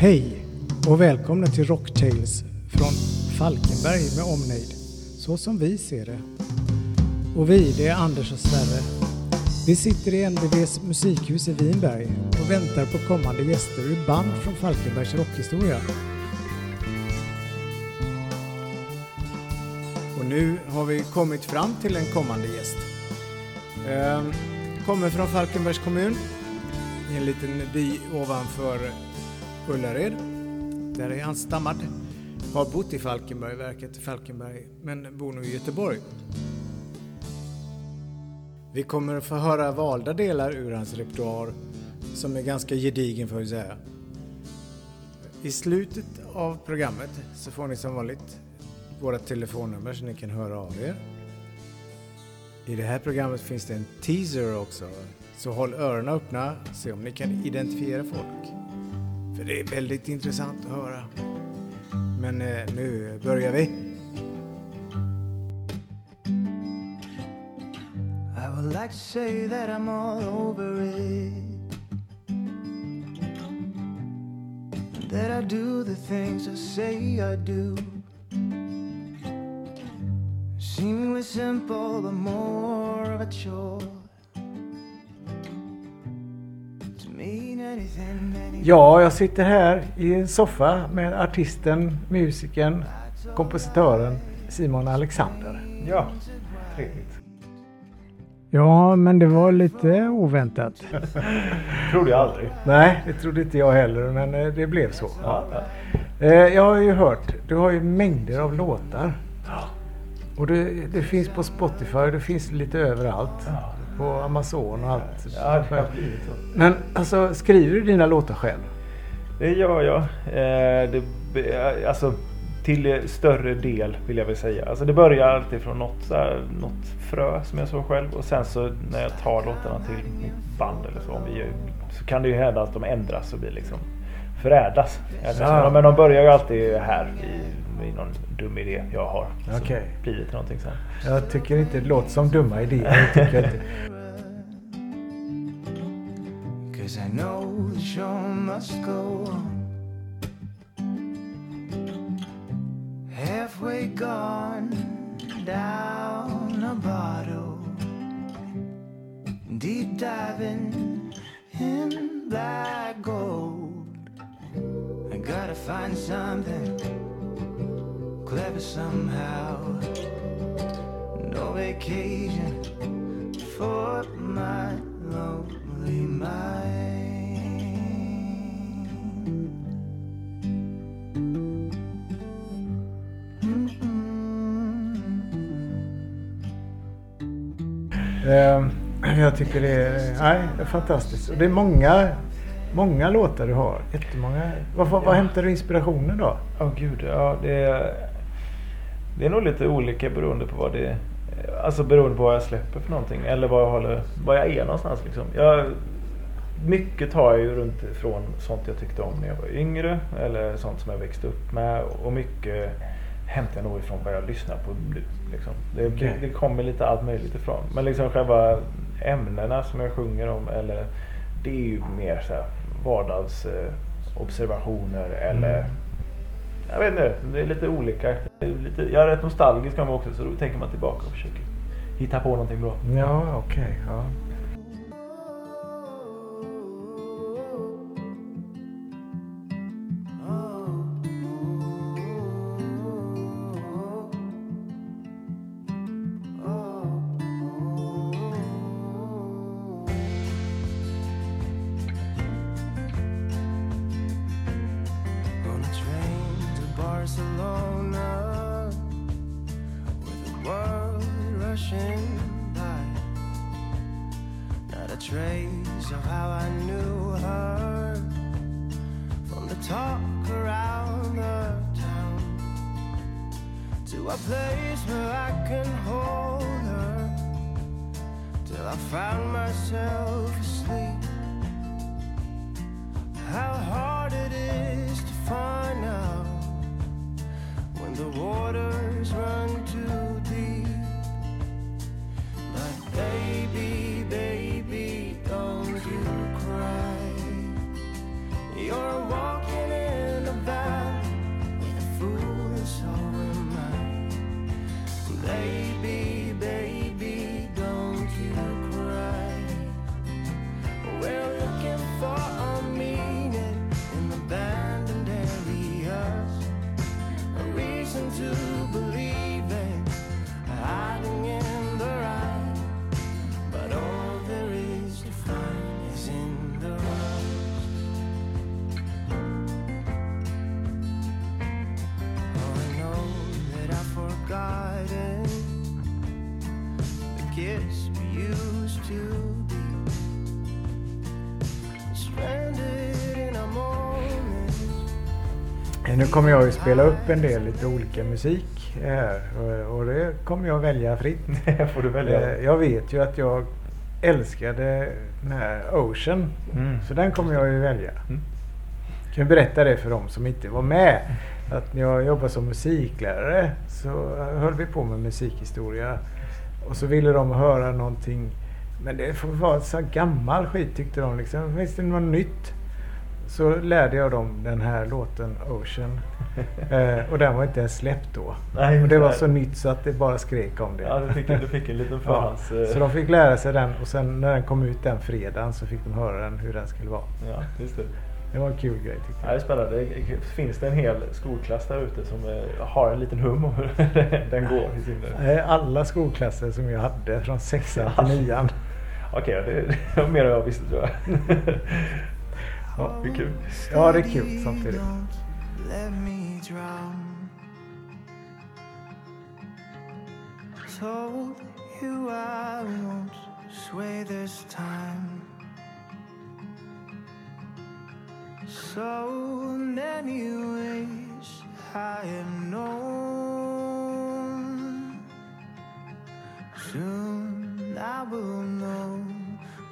Hej och välkomna till Rocktales från Falkenberg med omnejd. Så som vi ser det. Och vi, det är Anders och Sverre. Vi sitter i NBVs musikhus i Vinberg och väntar på kommande gäster ur band från Falkenbergs rockhistoria. Och nu har vi kommit fram till en kommande gäst. Ehm, kommer från Falkenbergs kommun, i en liten by ovanför Ullared. Där är han stammad. Har bott i Falkenberg, verkat i Falkenberg, men bor nu i Göteborg. Vi kommer att få höra valda delar ur hans repertoar som är ganska gedigen får vi säga. I slutet av programmet så får ni som vanligt våra telefonnummer så ni kan höra av er. I det här programmet finns det en teaser också, så håll öronen öppna, se om ni kan identifiera folk. Så det är väldigt intressant att höra. Men eh, nu börjar vi. I would like to say that I'm all over it. That I do the things I say I do. Seemingly simple, but more of a chore. Ja, jag sitter här i en soffa med artisten, musikern, kompositören Simon Alexander. Ja, trevligt. Ja, men det var lite oväntat. Trodde jag aldrig. Nej, det trodde inte jag heller, men eh, det blev så. Ja, ja. Eh, Jag har ju hört, du har ju mängder av låtar. Och det, det finns på Spotify, det finns lite överallt. Ja. På Amazon och allt. Ja, det har blivit så. Men alltså, skriver du dina låtar själv? Det gör jag. Eh, det, alltså, till större del vill jag väl säga. Alltså, det börjar alltid från något, så här, något frö som jag så själv. Och sen så när jag tar låtarna till mitt band eller så, om vi, gör- så kan det ju hända att de ändras och blir liksom förädlas. Ja. Men de börjar ju alltid här i, i någon dum idé jag har. Okej. blir det någonting sen. Jag tycker inte det låter som dumma idéer. Jag tycker Cause I know the show must go on. Halfway gone down a bottle. Deep diving in black gold. I gotta find something clever somehow. No vacation for my lonely mind. Jag tycker det är, nej, det är fantastiskt. Och det är många, många låtar du har. Jättemånga. Var, var, var hämtar du inspirationen då? Ja, gud. Ja, det, är, det är nog lite olika beroende på vad det Alltså beroende på vad jag släpper för någonting. Eller vad jag, håller, vad jag är någonstans. Liksom. Jag, mycket tar jag ju runt ifrån sånt jag tyckte om när jag var yngre. Eller sånt som jag växte upp med. Och mycket hämtar jag nog ifrån vad jag lyssnar på nu. Liksom. Det, Okej. det, det kommer lite allt möjligt ifrån. Men liksom själva ämnena som jag sjunger om. Eller, det är ju mer så här vardagsobservationer. Eh, eller Mm. jag vet inte, det är lite olika. Är Lite, jag är rätt nostalgisk av mig också så då tänker man tillbaka och försöker hitta på någonting bra. Ja, okej. ja. Trace of how I knew her from the talk around the town to a place where I can hold her till I found myself asleep. place we used to be. Stranded in our mornings. Eh, nu kommer jag ju spela upp en del lite olika musik eh, här och, det kommer jag välja fritt. får du välja. Eh, jag vet ju att jag älskade den här Ocean. Mm. Så den kommer jag ju välja. Mm. Jag kan berätta det för de som inte var med. Att när jag jobbade som musiklärare så höll vi på med musikhistoria och så ville de höra någonting. Men det får vara så gammal skit tyckte de. Liksom. Finns det något nytt? Så lärde jag dem den här låten Ocean. Eh, och den var inte ens släppt då. Nej, och det var nej. så nytt så att det bara skrek om det. Ja, du fick, du fick en liten Ja, förhands... eh, så de fick lära sig den och sen när den kom ut den fredagen så fick de höra den hur den skulle vara. Ja, just det. Det var en kul grej tyckte Ja, det jag. är spännande. Finns det en hel skolklass där ute som eh, har en liten hum om hur den går i sin... Nej, Alla skolklasser som jag hade från sexan till nian. Okej, ja, det, var mer än jag visste tror jag. ja, det är kul. Ja, det är kul samtidigt. Told you I won't sway this time. So many ways I have known. Soon I will know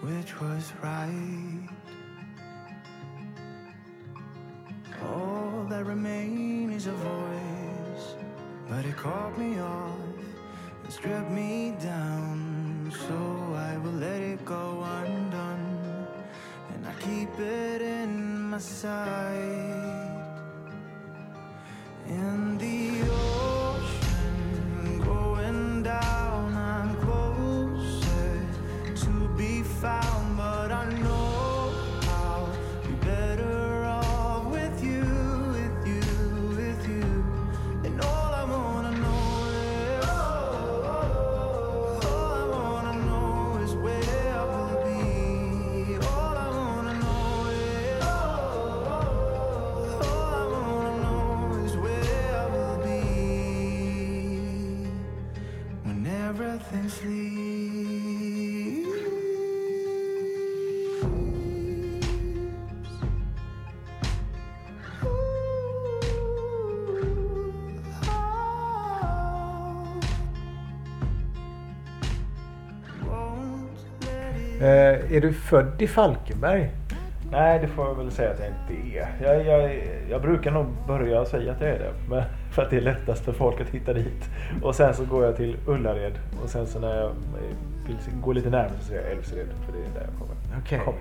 which was right. All that remain is a voice, but it caught me off and stripped me down. So I will let it go undone, my side. Är du född i Falkenberg? Nej, det får jag väl säga att jag inte är. Jag, jag, jag brukar nog börja säga att jag är det. Men för att det är lättast för folk att hitta dit. Och sen så går jag till Ullared. Och sen så när jag vill gå lite närmare så säger jag Älvsred. För det är där jag kommer. Ifrån.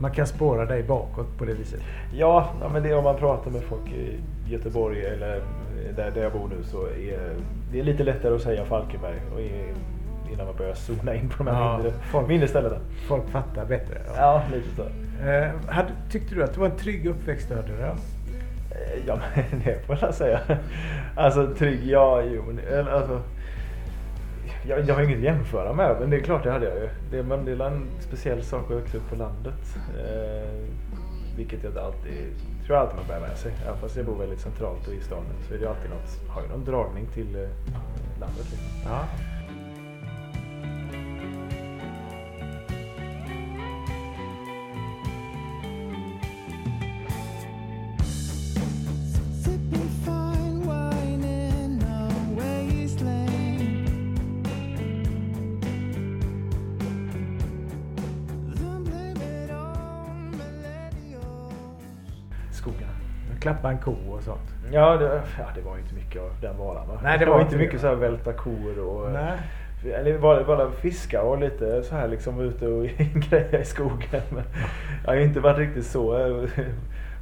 Man kan spåra dig bakåt på det viset. Ja, ja, men det är om man pratar med folk i Göteborg eller där, där jag bor nu så är det är lite lättare att säga Falkenberg. Och i- innan man börjar zona in på de här Ja, mindre, folk- mindre ställena. Folk fattar bättre. Ja. Ja, lite så. Eh, hade, tyckte du att det var en trygg uppväxt du hade? Då? Eh, Ja, men det får jag säga. Alltså trygg, ja, jo. men, Alltså, jag, jag har inget att jämföra med, men det är klart det hade jag ju. Det, men det är en speciell sak att växa upp på landet. Eh, vilket jag inte alltid, tror jag alltid man bär med sig. Även fast jag bor väldigt centralt och i staden så är det alltid något, har ju någon dragning till eh, landet. Liksom. Ja. Klappa en ko och sånt. Ja det, ja, det var ju inte mycket av den varan va? Nej, det var inte inte mycket det. så här välta kor och... Nej. Eller bara, bara fiska och lite så här liksom ute och greja i skogen. Men jag har inte varit riktigt så, eh,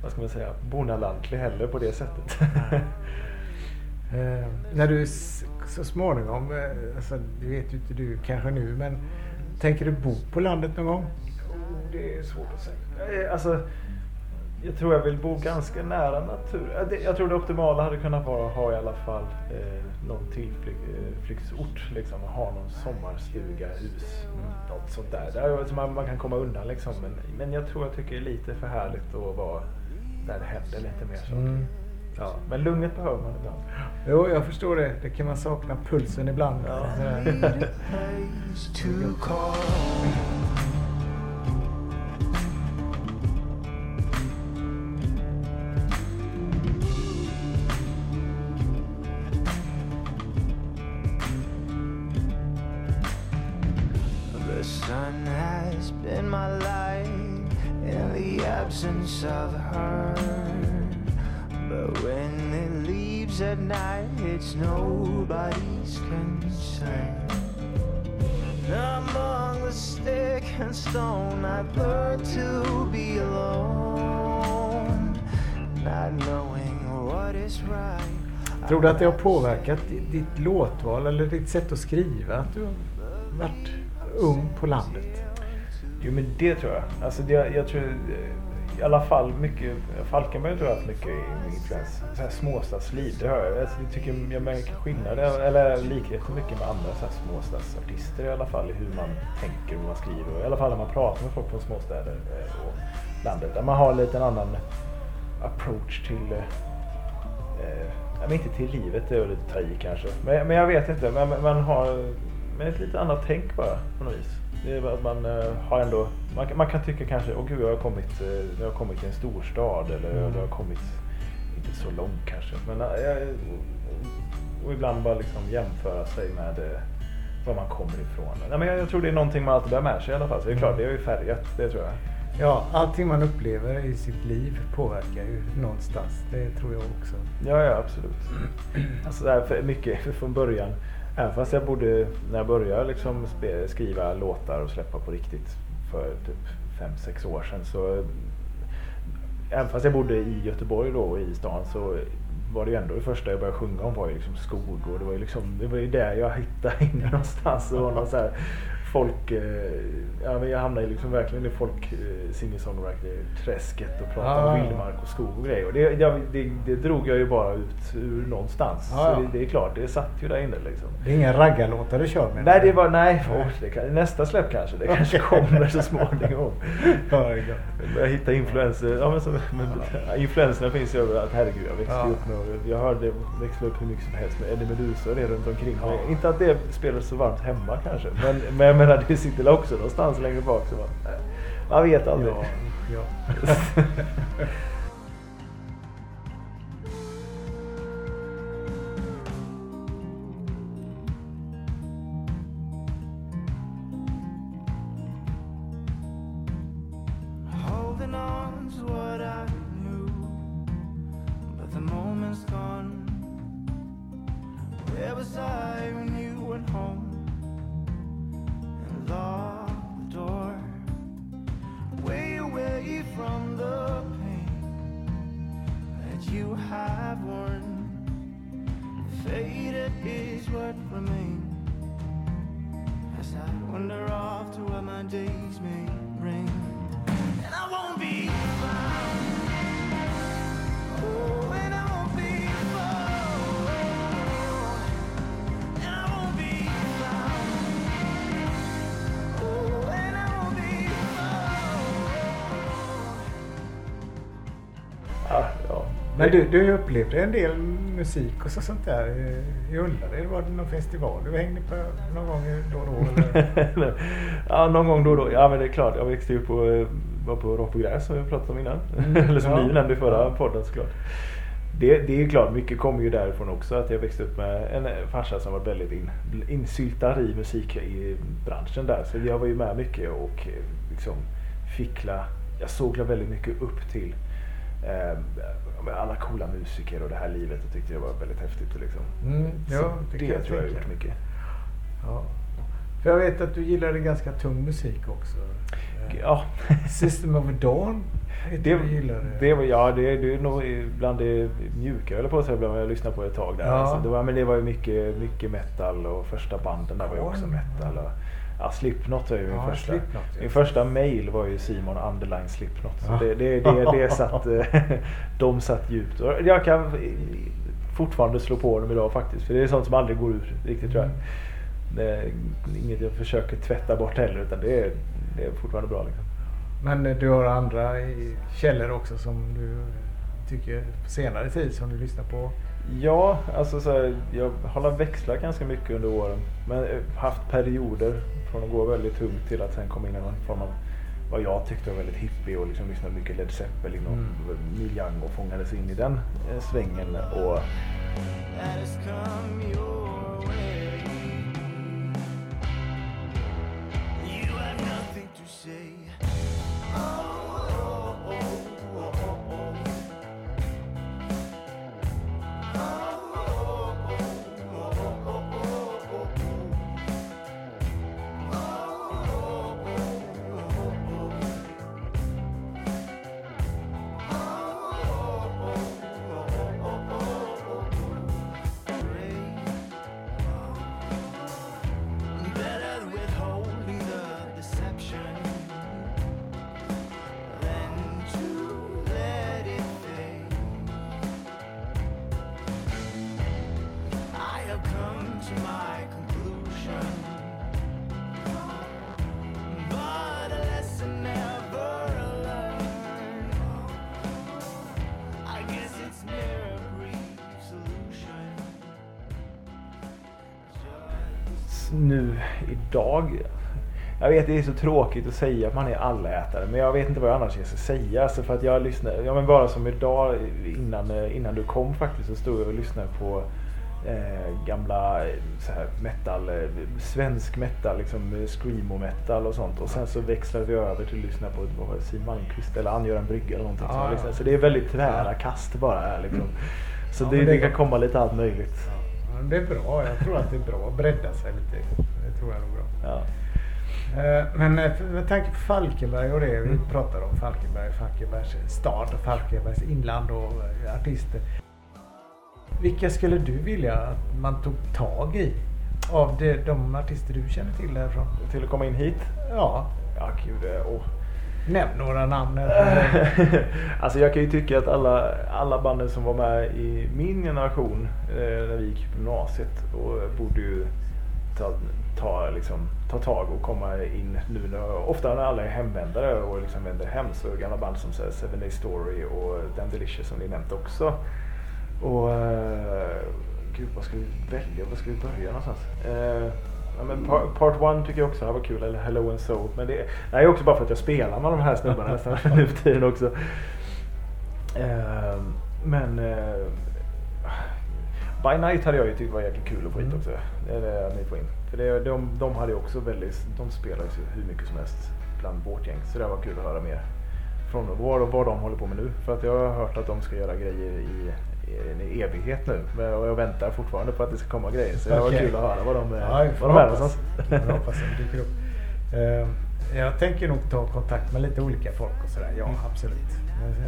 vad ska man säga, bonalantlig heller på det sättet. Eh, när du så småningom, eh, alltså, det vet ju inte du kanske nu, men tänker du bo på landet någon gång? Oh, det är svårt att säga. Eh, Alltså, jag tror jag vill bo ganska nära natur. Ja, det- Jag tror det optimala hade kunnat vara att ha i alla fall eh, någon tillflyktsort. Liksom, och ha någon sommarstuga, hus, något sånt där. där så man, man kan komma undan liksom. Men, men jag tror jag tycker det är lite för härligt att vara där det händer lite mer saker. Mm. Ja, men lugnet behöver man ibland. Jo, jag förstår det. Det kan man sakna pulsen ibland. Ja. I've learned to be alone, not knowing what is right. Tror du att det har påverkat ditt låtval eller ditt sätt att skriva? Att du har varit ung på landet? Jo men det tror jag. Alltså det, jag tror i alla fall mycket, Falkenberg tror jag haft mycket influens. Så här småstadsliv, det hör jag. Alltså, jag tycker jag märker skillnader, eller likheter mycket med andra så här småstadsartister i alla fall i hur man tänker och vad man skriver. I alla fall när man pratar med folk från småstäder eh, och landet. Där man har lite en annan approach till eh, eh, men inte till livet, det är väl lite ta i kanske. Men, men jag vet inte, men man har men ett lite annat tänk bara på något vis. Det är att man uh, har ändå, man, man, kan tycka kanske, åh gud jag har kommit, uh, jag har kommit till en storstad eller mm. jag har kommit, inte så långt kanske, men uh, och ibland bara liksom jämföra sig med var man kommer ifrån. Nej, men jag, jag, tror det är någonting man alltid bär med sig i alla fall. Så det är klart, det är ju färgat, det tror jag. Ja, allting man upplever i sitt liv påverkar ju någonstans. Det tror jag också. Ja, ja absolut. Alltså det här mycket från början Även fast jag bodde, när jag började liksom skriva låtar och släppa på riktigt för typ 5-6 år sedan så Även fast jag bodde i Göteborg då i stan så var det ju ändå det första jag började sjunga om var ju liksom skog och det var ju liksom, det var ju där jag hittade in någonstans. Och någon så här folk, eh, ja men jag hamnade liksom verkligen i folk eh, singer-songwriter-träsket och pratade ah. om vildmark och skog och grejer. Och det, jag, det, det, drog jag ju bara ut ur någonstans. Ah, så det, det, är klart, det satt ju där inne liksom. Det är inga raggarlåtar du kör med? Nej, det var, nej, det kan, nästa släpp kanske. Det kanske kommer så småningom. ja, jag hittar influenser. Ja, men så, men, influenserna finns ju överallt. Herregud, jag växte ja. upp med, jag hörde, växte upp hur mycket som helst med Eddie Meduza och det runt omkring mig. Inte att det spelar så varmt hemma kanske. Men, men menar, det sitter väl också någonstans längre bak. Så man, man vet aldrig. Ja, ja. you have worn. Faded is what remains. As I wander off to where my days may bring, and I won't be. Men du, du upplevde en del musik och så, sånt där i Ullared. Var det någon festival du hängde på någon gång då och då? Eller? ja, någon gång då och då. Ja, men det är klart. Jag växte upp på, var på Rock på Gräs som vi pratade om innan. Mm. eller som ja. ni nämnde i förra podden såklart. Det, det är klart, mycket kommer ju därifrån också. Att jag växte upp med en farsa som var väldigt in, insyltad i musik i branschen där. Så jag var ju med mycket och liksom fickla. Jag såg väldigt mycket upp till eh, alla coola musiker och det här livet och tyckte jag var väldigt häftigt. Liksom. Mm, ja, det, det tror jag har gjort mycket. Ja. För jag vet att du gillade ganska tung musik också. Ja. System of a Dawn det, det, det var, ja, det, det är nog bland det mjuka jag på att säga, jag lyssnade på ett tag där. Ja. Alltså, det, var, men det var ju mycket, mycket metal och första banden där var ju också metal. Och, Ja, Slipknot är ju min ja, första. Slipknot, min första mail var ju Simon Underline Slipknot. Så ja. det, det, det, det satt, de satt djupt. Jag kan fortfarande slå på dem idag faktiskt. För det är sånt som aldrig går ur riktigt tror jag. Mm. Det är inget jag försöker tvätta bort heller utan det är, det är fortfarande bra. Liksom. Men du har andra källor också som du tycker på senare tid som du lyssnar på? Ja, alltså så här, jag har växlat ganska mycket under åren. Men haft perioder från att gå väldigt tungt till att sen komma in i någon form av vad jag tyckte var väldigt hippie och liksom lyssnade mycket Led Zeppelin och mm. Neil Young och fångades in i den eh, svängen. Och nu idag. Jag vet det är så tråkigt att säga att man är allätare men jag vet inte vad jag annars ska säga. Alltså för att jag lyssnar, ja men bara som idag innan, eh, innan du kom faktiskt så stod jag och lyssnade på eh, gamla eh, så här metal, eh, svensk metal, liksom screamo metal och sånt. Och sen så växlade vi över till att lyssna på vad Siw Malmkvist eller Angöran Brygga eller någonting. Ja. liksom. Så det är väldigt tvära kast bara här liksom. Så Ja, det, det- kan komma lite allt möjligt. Ja, det är bra. Jag tror att det är bra att bredda sig lite. Tror jag nog bra. Ja. Eh, Men eh, med tanke på Falkenberg och det vi Mm. pratar om Falkenberg, Falkenbergs stad Falkenbergs inland och eh, artister. Vilka skulle du vilja att man tog tag i? Av det, de artister du känner till därifrån? Till att komma in hit? Ja, Ja, gud. Åh. nämn några namn. alltså jag kan ju tycka att alla, alla banden som var med i min generation eh, när vi gick i gymnasiet och borde ju ta, ta, liksom, ta tag och komma in nu. När, ofta när alla är hemvändare och liksom vänder hem så gamla band som så här, Seven Day Story och Damn Delicious som ni nämnt också. Och uh, gud, vad ska vi välja? Vad ska vi börja någonstans? Uh, ja, men par, part One tycker jag också här var kul, eller Hello and So. Men det, det är också bara för att jag spelar med de här snubbarna nästan nu för tiden också. Uh, men By Night hade jag ju tyckt var jäkligt kul att få hit Mm. också. Det är det ni får in. För det, de, de hade ju också väldigt, de spelar ju hur mycket som helst bland vårt gäng. Så det var kul att höra mer från vad, vad de håller på med nu. För att jag har hört att de ska göra grejer i, i en evighet nu. Men, och jag väntar fortfarande på att det ska komma grejer. Så det var Okej. kul att höra vad de, Ja, vad de är någonstans. Får hoppas att det dyker upp. Eh, Jag tänker nog ta kontakt med lite olika folk och sådär. Ja, Mm. absolut.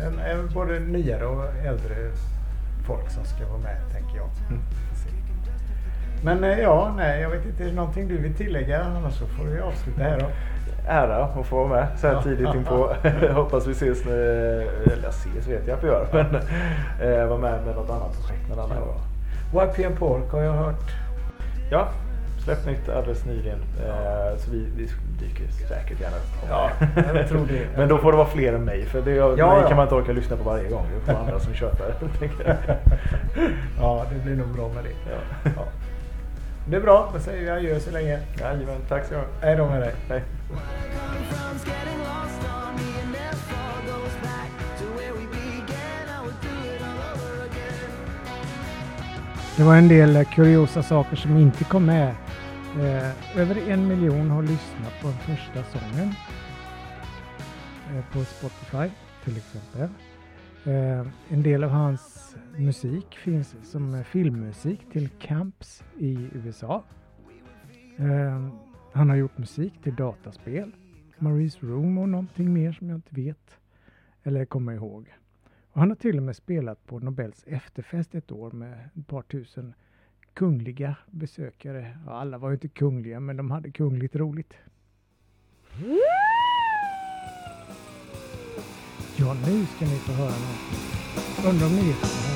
Men Även både nyare och äldre folk som ska vara med, tänker jag. Mm. Men eh, ja, nej, jag vet inte. Är det någonting du vill tillägga? Annars så får vi avsluta här då. Ära att få vara med så här tidigt inpå. Hoppas vi ses nu. Eller ses vet jag att vi gör. Men eh, vara med med något annat projekt någon annan gång. YPM Pork har jag hört. Ja, släppt nytt alldeles nyligen. Eh, så vi, vi dyker säkert gärna upp. Ja, jag tror det. Men då får det vara fler än mig. För det, Ja, mig ja. kan man inte orka lyssna på varje gång. Det får andra som jag. Ja, det blir nog bra med det. Ja. Ja. Det är bra. Då säger vi adjö så länge. Jajamän, tack så mycket. Hej då med dig. Hej. Det var en del kuriosa saker som inte kom med. Eh, över en miljon har lyssnat på den första sången eh, på Spotify till exempel. Eh, en del av hans musik finns som filmmusik till camps i USA. Eh, han har gjort musik till dataspel, Maries Room och någonting mer som jag inte vet eller kommer ihåg. Och han har till och med spelat på Nobels efterfest ett år med ett par tusen kungliga besökare. Ja, alla var ju inte kungliga, men de hade kungligt roligt. Ja, nu ska ni få höra något. Undrar om ni vet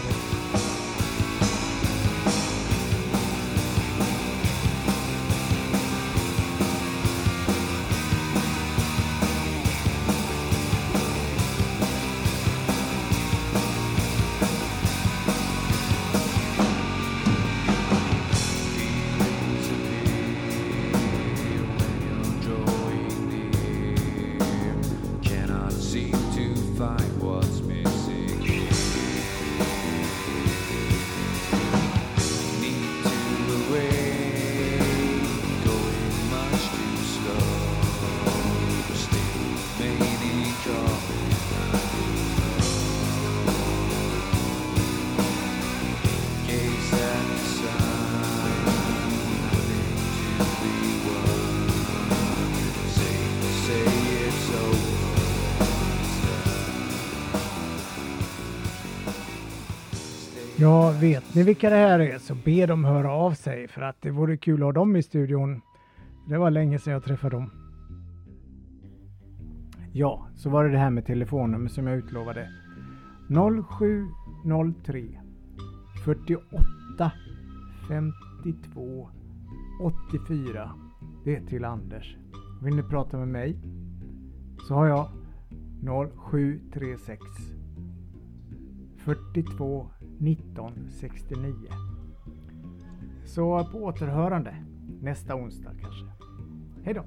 Ja, vet ni vilka det här är så be dem höra av sig för att det vore kul att ha dem i studion. Det var länge sedan jag träffade dem. Ja, så var det det här med telefonnummer som jag utlovade. 0703 48 52 84. Det är till Anders. Vill ni prata med mig så har jag 0736 42 1969. Så på återhörande. nästa onsdag kanske. Hej då!